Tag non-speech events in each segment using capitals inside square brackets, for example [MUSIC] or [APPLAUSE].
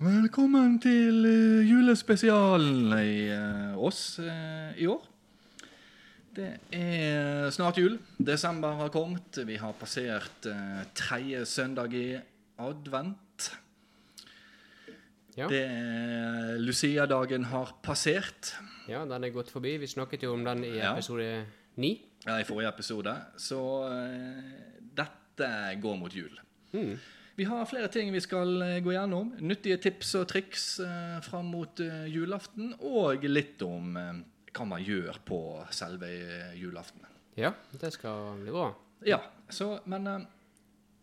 Velkommen til eh, julespesialen i eh, oss eh, i år. Det er snart jul. Desember har kommet. Vi har passert tredje søndag i advent. Ja. Det Lucia-dagen har passert. ja, den er gått forbi. Vi snakket jo om den i episode ni. Ja, i forrige episode. Så dette går mot jul. Mm. Vi har flere ting vi skal eh, gå gjennom. Nyttige tips og triks eh, fram mot eh, julaften. Og litt om hva man gjør på selve julaften. Ja, det skal bli bra. Ja, så, men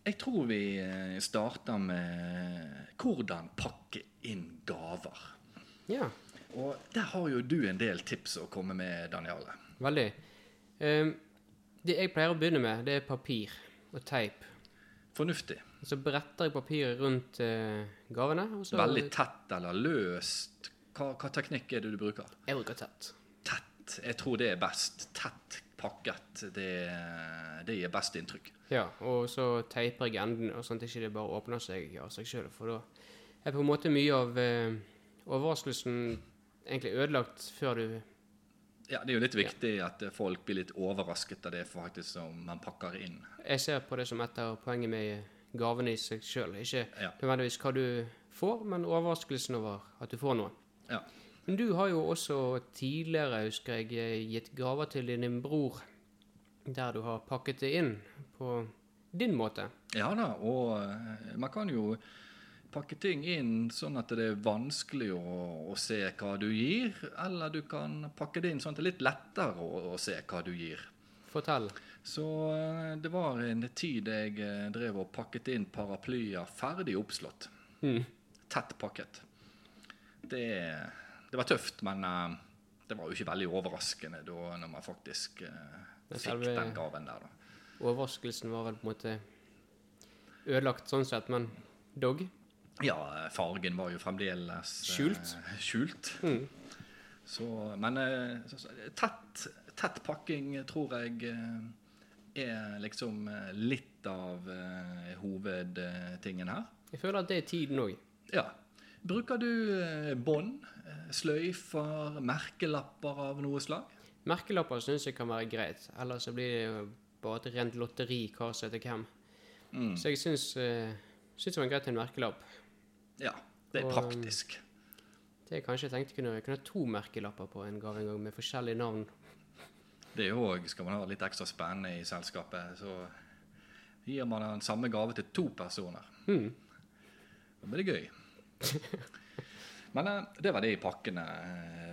jeg tror vi starter med hvordan pakke inn gaver. Ja, Og der har jo du en del tips å komme med, Daniale. veldig. Ehm, det jeg pleier å begynne med, det er papir og teip. Fornuftig. Så bretter jeg papiret rundt eh, gavene. Så Veldig tett eller løst. Hva, hva teknikk er det du bruker? Jeg bruker tett. Tett. Jeg tror det er best. Tett pakket. Det, det gir best inntrykk. Ja, og så teiper jeg enden, og sånn at ikke bare åpner seg av seg sjøl. For da er på en måte mye av eh, overraskelsen egentlig ødelagt før du Ja, Det er jo litt viktig at folk blir litt overrasket av det faktisk som man pakker inn. Jeg ser på det som et av poenget med gavene i seg sjøl. Ikke Ja. nødvendigvis hva du får, men overraskelsen over at du får noe. Ja. Men du har jo også tidligere, husker jeg, gitt gaver til din bror der du har pakket det inn på din måte. Ja da, og man kan jo pakke ting inn sånn at det er vanskelig å, å se hva du gir, eller du kan pakke det inn sånn at det er litt lettere å, å se hva du gir. Fortell. Så eh, det var en tid jeg eh, drev og pakket inn paraplyer ferdig oppslått. Mm. Tett pakket. Det, det var tøft, men eh, det var jo ikke veldig overraskende da når man faktisk fikk den gaven der. da. Overraskelsen var vel på en måte ødelagt sånn sett, men dog. Ja, fargen var jo fremdeles eh, Skjult. skjult. Mm. Så, men eh, tett, tett pakking tror jeg eh, er liksom litt av hovedtingen her. Jeg føler at det er tiden òg. Ja. Bruker du bånd, sløyfer, merkelapper av noe slag? Merkelapper syns jeg kan være greit, ellers så blir det jo bare et rent lotteri hva som heter hvem. Mm. Så jeg syns, syns det var greit med en merkelapp. Ja, det er Og, praktisk. Det jeg kanskje tenkte kunne jeg kunne ha to merkelapper på en gave en gang, med forskjellige navn. Det er jo òg, skal man ha litt ekstra spennende i selskapet, så gir man den samme gave til to personer. Mm. Da blir det gøy. [LAUGHS] Men eh, det var det i pakkene.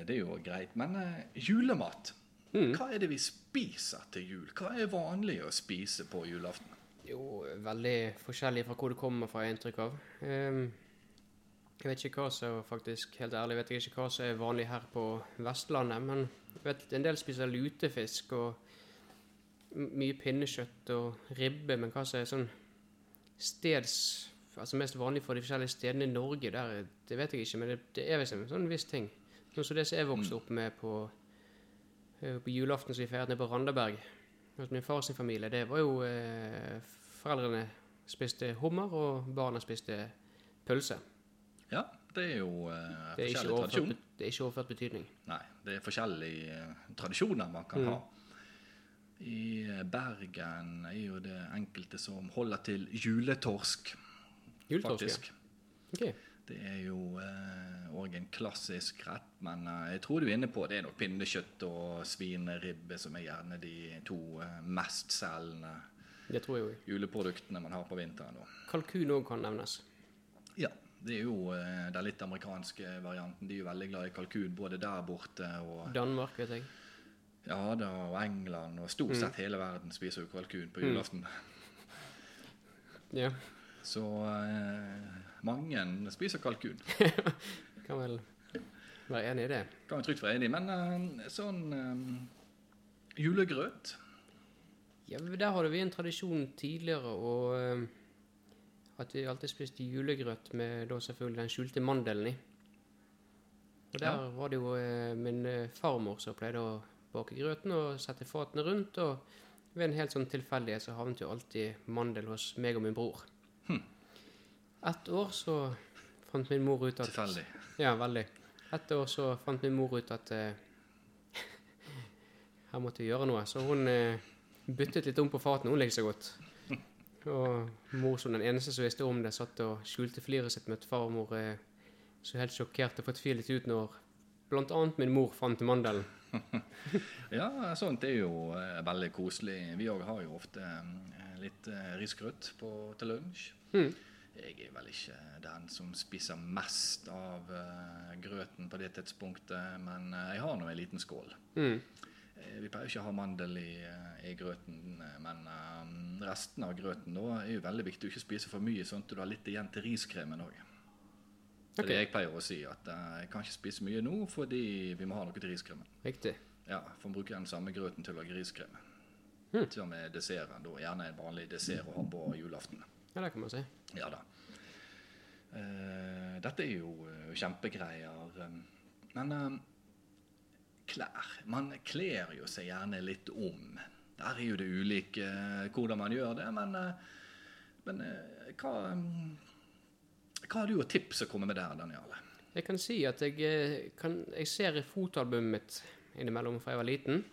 Det er jo greit. Men eh, julemat. Mm. Hva er det vi spiser til jul? Hva er vanlig å spise på julaften? Jo, veldig forskjellig fra hvor det kommer fra, har jeg inntrykk av. Ehm, jeg vet ikke hva som faktisk, helt ærlig, vet jeg ikke hva som er vanlig her på Vestlandet, men jeg vet en del spiser lutefisk og mye pinnekjøtt og ribbe, men hva som er sånn steds, altså mest vanlig for de forskjellige stedene i Norge, der, det vet jeg ikke, men det, det er visst en sånn viss ting. Sånn som det som jeg vokste opp med på, eh, på julaften som vi feiret nede på Randaberg, hos min fars familie, det var jo eh, foreldrene spiste hummer, og barna spiste pølse. Ja, det er jo eh, Det er forskjellig tradisjon. det er ikke overført betydning. Nei, det er forskjellige eh, tradisjoner man kan Mm. ha. I eh, Bergen er jo det enkelte som holder til juletorsk, Juletorsk, faktisk. Ok. Det er jo òg en klassisk rett, men eh, jeg tror du er inne på det er nok pinnekjøtt og svineribbe som er gjerne de to eh, mestselgende Det tror jeg òg. juleproduktene man har på vinteren. Da. Kalkun òg kan nevnes. Ja, det er jo eh, den litt amerikanske varianten. De er jo veldig glad i kalkun både der borte og Danmark, vet jeg. ja da, og England, og stort sett hele verden spiser jo kalkun på Mm. julaften. Ja, Så eh, mange spiser kalkun. [LAUGHS] kan vel være enig i det. Kan vi trygt være enig i. Men eh, sånn eh, julegrøt Ja, Der hadde vi en tradisjon tidligere eh, at vi alltid spiste julegrøt med da selvfølgelig den skjulte mandelen i. Og der Ja. var det jo eh, min eh, farmor som pleide å bake grøten og sette fatene rundt. Og ved en helt sånn tilfeldighet så havnet jo alltid mandel hos meg og min bror. Hm. Et år så fant min mor ut at Tilfeldig. Ja, veldig. Et år så fant min mor ut at eh, [LAUGHS] her måtte vi gjøre noe. Så hun eh, byttet litt om på fatene. Hun liker seg godt. Og mor som den eneste som visste om det, satt og skjulte fliret sitt med at farmor eh, så helt sjokkert og fortvilet ut når annet min mor fant mandelen. [LAUGHS] Ja, sånt er jo eh, veldig koselig. Vi òg har jo ofte eh, litt eh, risgrøt til lunsj. Mm. Jeg er vel ikke den som spiser mest av eh, grøten på det tidspunktet, men eh, jeg har nå en liten skål. Mm. Eh, Vi pleier ikke å ha mandel i, eh, i grøten, eh, men resten av grøten da er jo veldig viktig å ikke spise for mye, sånn at du har litt igjen til riskremen òg. Er det jeg pleier å si, at jeg kan ikke spise mye nå fordi vi må ha noe til riskremen. Riktig. Ja, for å bruke den samme grøten til å lage riskrem. Hmm. Til og med desserten, da gjerne en vanlig dessert å ha på julaften. Ja, det kan man si. Ja da. Dette er jo kjempegreier. Men klær Man kler jo seg gjerne litt om. Der er jo det ulike eh, hvordan man gjør det, men, eh, men eh, hva, eh, hva har du av tips å komme med der, Daniale? Jeg kan si at jeg, kan, jeg ser fotoalbumet mitt innimellom fra jeg var liten.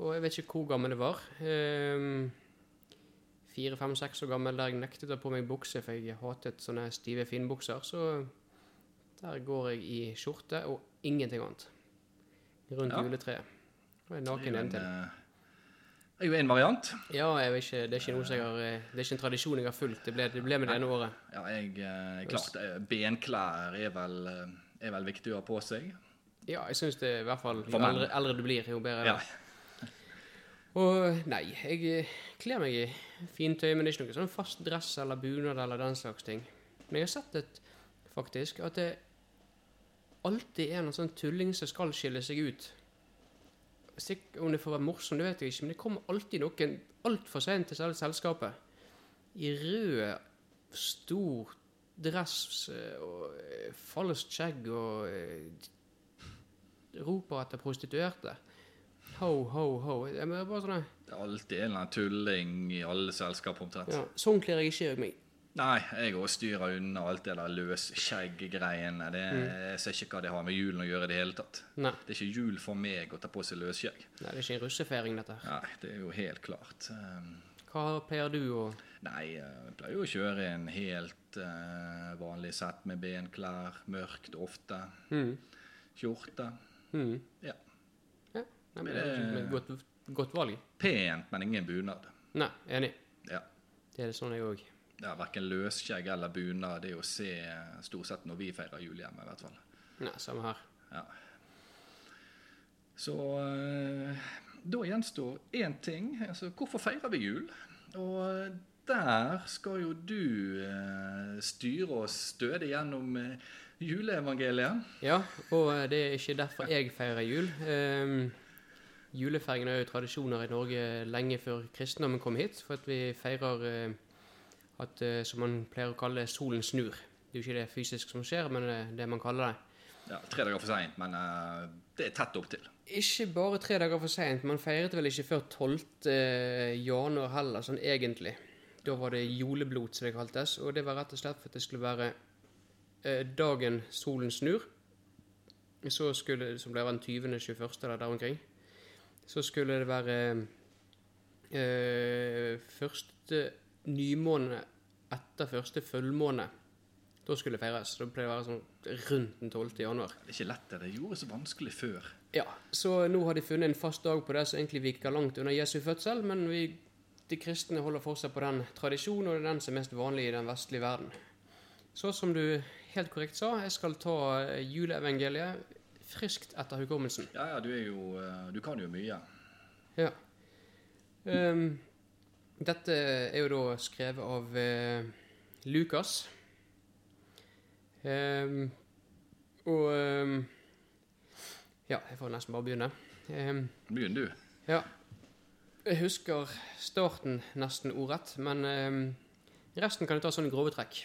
Og jeg vet ikke hvor gammel det var. Ehm, Fire, fem, seks år gammel der jeg nektet å ha på meg bukse, for jeg hatet sånne stive finbukser. Så der går jeg i skjorte og ingenting annet. Rundt Ja. juletreet. Og Det naken en, til. Det er jo en variant. Ja, ikke, det er ikke har eh, Det er ikke en tradisjon jeg har fulgt. Det ble, det ble med det ene året. Ja, jeg, jeg klart, eh, benklær er vel, eh, er vel viktig å ha på seg. Ja, jeg syns det i hvert fall Jo eldre, eldre du blir, jo bedre Ja. Og nei, jeg eh, kler meg i fintøy, men det er ikke noe sånn fast dress eller bunad eller den slags ting. Men jeg har sett et, faktisk at det alltid er noen sånn tulling som skal skille seg ut. Sikkert om det får være morsom, det vet jeg ikke, men det kommer alltid noen altfor sent til selve selskapet. I rød, stor dress eh, og eh, falskt skjegg og eh, roper etter prostituerte. Ho, ho, ho. Det er bare sånn Det er alltid en eller annen tulling i alle selskap omtrent. ja, Sånn kler jeg ikke meg. Nei, jeg òg styrer unna alt det der løsskjegg-greiene. Mm. Jeg ser ikke hva det har med julen å gjøre i det hele tatt. Nei, Det er ikke jul for meg å ta på seg løsskjegg. nei, det er ikke en russefeiring, dette. her. Nei, det er jo helt klart. Um, Hva pleier du å Nei, jeg pleier jo å kjøre en helt uh, vanlig sett med benklær, mørkt ofte, mm. skjorte. Mm. Ja. ja. Nei, men det er et godt, godt valg. Pent, men ingen bunad. Nei, enig. Ja. Det er det sånn jeg òg. Ja, Verken løsskjegg eller bunad. Det er å se eh, stort sett når vi feirer jul hjemme, i hvert fall. Nei, samme her. Ja. Så eh, da gjenstår én ting. Altså, hvorfor feirer vi jul? Og der skal jo du eh, styre oss stødig gjennom eh, juleevangeliet. Ja, og eh, det er ikke derfor jeg feirer jul. Um, julefeiringen er jo tradisjoner i Norge lenge før kristendommen kom hit, for at vi feirer eh, at, eh, som man pleier å kalle det, solen snur. Det er jo ikke det fysisk som skjer, men det, det man kaller det. Ja, Tre dager for seint, men uh, det er tett opptil. Ikke bare tre dager for seint, man feiret vel ikke før 12. januar heller, sånn egentlig. Da var det juleblot, som det kaltes, og det var rett og slett for at det skulle være uh, dagen solen snur. Så skulle, som ble den 20., 21. eller der omkring, så skulle det være uh, første nymåned etter første fullmåne. Da skulle det feires. Da pleier det å være sånn rundt den 12. januar. Det er ikke lett, det. Det gjorde så vanskelig før. Ja, så nå har de funnet en fast dag på det som egentlig virker langt under Jesu fødsel, men vi, de kristne holder fortsatt på den tradisjonen, og det er den som er mest vanlig i den vestlige verden. Så som du helt korrekt sa, jeg skal ta eh, juleevangeliet friskt etter hukommelsen. Ja, ja, du er jo eh, Du kan jo mye. Ja. Ehm, dette er jo da skrevet av eh, Lukas. Um, og um, Ja, jeg får nesten bare begynne. Um, Begynn, du. ja. Jeg husker starten nesten ordrett, men resten kan jeg ta sånn i grove trekk.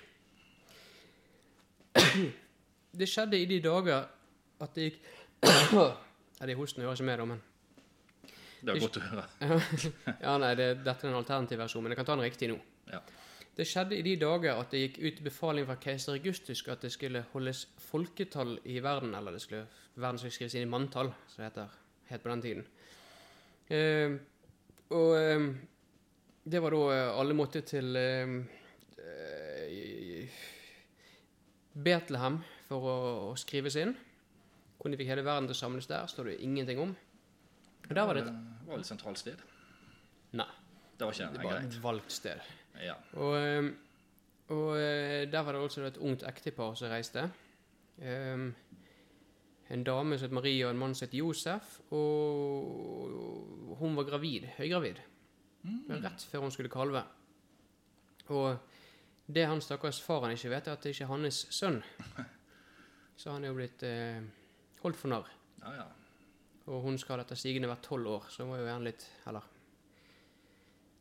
Det skjedde i de dager at det gikk [CLEARS THROAT] Ja, det er hosten hører ikke med, da, men Det er godt å høre. [LAUGHS] ja, nei, det, dette er en alternativ versjon, men jeg kan ta den riktig nå. Ja. Det skjedde i de dager at det gikk ut befaling fra keiser Augustus at det skulle holdes folketall i verden, eller det skulle, verden skulle skrives inn i manntall, som det heter, het på den tiden. Eh, og eh, det var da eh, alle måtte til eh, eh, Betlehem for å, å skrives inn. Hvordan de fikk hele verden til å samles der, står det ingenting om. Og der var det Det var et sentralt sted. Nei, Det var ikke det det var greit. et valgt sted. Ja. Og, eh, og eh, der var det altså et ungt ektepar som reiste. Um, en dame som het Marie, og en mann som het Josef. Og hun var gravid, høygravid, rett før hun skulle kalve. Og det han stakkars faren ikke vet, er at det ikke er hans sønn. [LAUGHS] Så han er jo blitt eh, holdt for narr. ja, ja. Og hun skal etter stigende være tolv år, så hun var jo gjerne litt Eller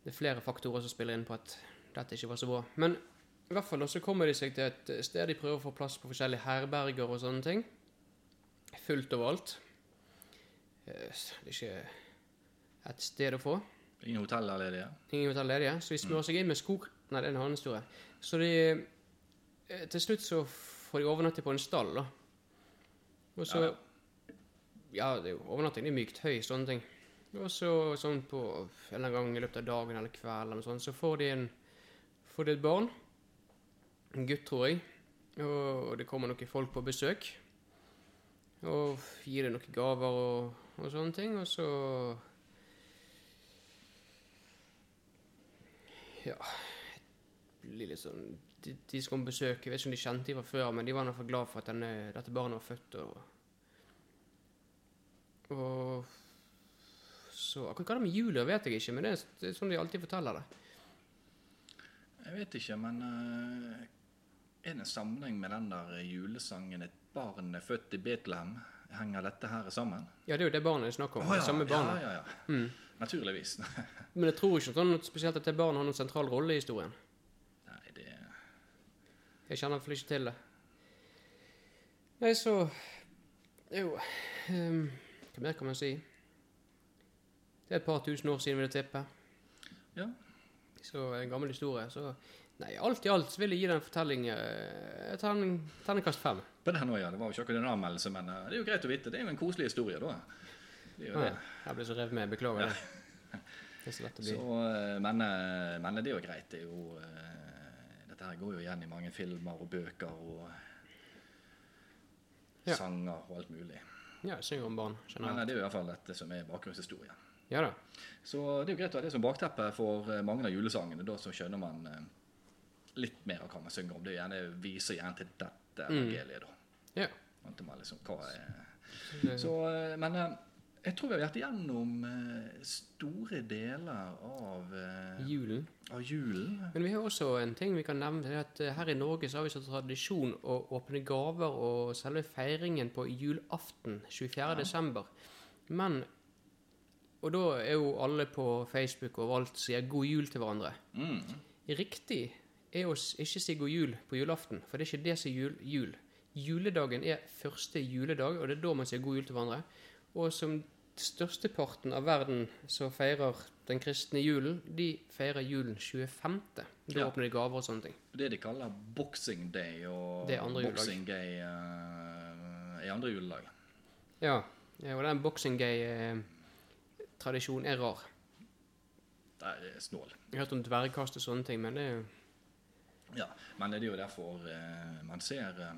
Det er flere faktorer som spiller inn på at dette ikke var så bra. Men i hvert fall så kommer de seg til et sted de prøver å få plass på forskjellige herberger og sånne ting. Fullt overalt. Eh, Det er ikke et sted å få. Ingen hotell er ledige? Ingen hotell ledige, så de smører seg inn med skog. Nei, det er en annen historie. Så de eh, Til slutt så får de overnatte på en stall, da. Og så Ja. Ja, det er jo overnatting. Det er mykt høy, sånne ting. Og så sånn på en eller annen gang i løpet av dagen eller kvelden eller sånn, så får de en Får de et barn. En gutt, tror jeg. Og det kommer noen folk på besøk. Og gir det noen gaver og, og sånne ting, og så Ja blir litt sånn de, de som kom på besøk, jeg vet ikke om de kjente de fra før, men de var i hvert fall glad for at denne, dette barnet var født. Og, og så Akkurat hva det er med jula, vet jeg ikke, men det er, sånn de alltid forteller det. Jeg vet ikke, men uh, er det en sammenheng med den der julesangen 'Et barn er født i Betlehem'? Henger dette her sammen? Ja, det er jo det barnet det er snakk om. ja, det samme barnet. Ja, ja, ja. Mm. Naturligvis. [LAUGHS] Men jeg tror ikke sånn at spesielt at det barnet har noen sentral rolle i historien. Nei, det Jeg kjenner iallfall ikke til det. Nei, så Jo ehm, Hva mer kan man si? Det er et par tusen år siden, vil jeg tippe. Ja. Så en gammel historie. Så Nei, alt i alt vil jeg gi den fortelling eh, et terningkast fem. På den også, ja. Det var jo ikke akkurat en anmeldelse, men uh, det er jo greit å vite. Det er jo en koselig historie, da. Det er jo Å, det. Jeg ble så revet med. Beklager det. Det er så lett å bli. Så, eh, men, men det er jo greit. Det er jo uh, Dette her går jo igjen i mange filmer og bøker og Ja. sanger og alt mulig. Ja, jeg synger om barn. Men eh, jeg. det er jo i hvert fall dette som er bakgrunnshistorien. Ja da. Så det er jo greit å ha det som bakteppe for eh, mange av julesangene. Da så skjønner man eh, litt mer av hva man synger om. Det er gjerne, viser gjerne til dette Mm. evangeliet, da. Ja. Man liksom, hva er Så, eh, men jeg tror vi har vært igjennom eh, store deler av, eh, Julen. av julen. Men vi har også en ting vi kan nevne. det er at eh, Her i Norge så har vi så tradisjon å åpne gaver og selve feiringen på julaften 24. desember. Men Og da er jo alle på Facebook og alt sier 'god jul' til hverandre. Mm. Riktig er å ikke si 'god jul' på julaften, for det er ikke det som er jul. jul. Juledagen er første juledag, og det er da man sier 'god jul' til hverandre. Og som størsteparten av verden som feirer den kristne julen, de feirer julen 25. Da Ja. åpner de gaver og sånne ting. Det de kaller boxing day og boxing eh, er andre juledag. Ja, ja, og den boxing gay-tradisjonen er rar. Det er snål. Jeg har hørt om dvergkast og sånne ting, men det er jo Ja, men det er jo derfor uh, man ser eh,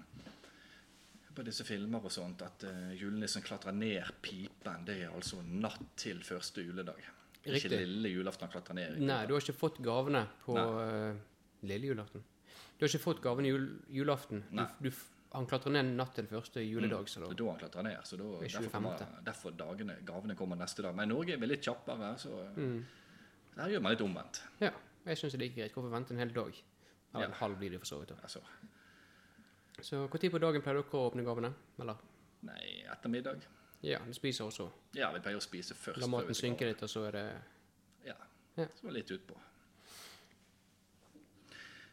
på disse filmer og sånt at uh, julenissen klatrer ned pipen. Det er altså natt til første juledag. Det er Ikke lille julaften han klatrer ned. Nei, du har ikke fått gavene på uh, lille julaften. Du har ikke fått gavene jul, julaften. Du, du, han klatrer ned natt til første juledag, så Det da er da han klatrer ned. så da, er derfor, kommer, derfor dagene, gavene kommer neste dag. Men Norge er veldig kjappere, så mm. der gjør man litt omvendt. Ja, jeg syns det er like greit. Hvorfor vente en hel dag? Eller Ja. en halv blir det for så vidt. Altså, Så når på dagen pleier dere å åpne gavene? Eller? nei, ettermiddag. Ja, du spiser også. Ja, vi pleier å spise først. La maten synke litt, og så er det Ja. Ja. Så litt utpå.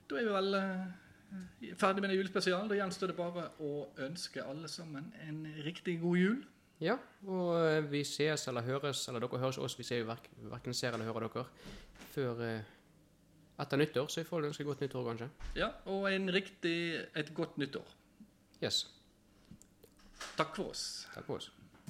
Da er vi vel uh, ferdig med julespesialen. Da gjenstår det bare å ønske alle sammen en riktig god jul. Ja, og eh, vi ses eller høres, eller dere høres oss, vi ser jo verk, verken ser eller hører dere, før eh, etter nyttår, så jeg får ønske godt nyttår, kanskje. Ja, og en riktig et godt nyttår. Yes. Takk for oss. Takk for oss.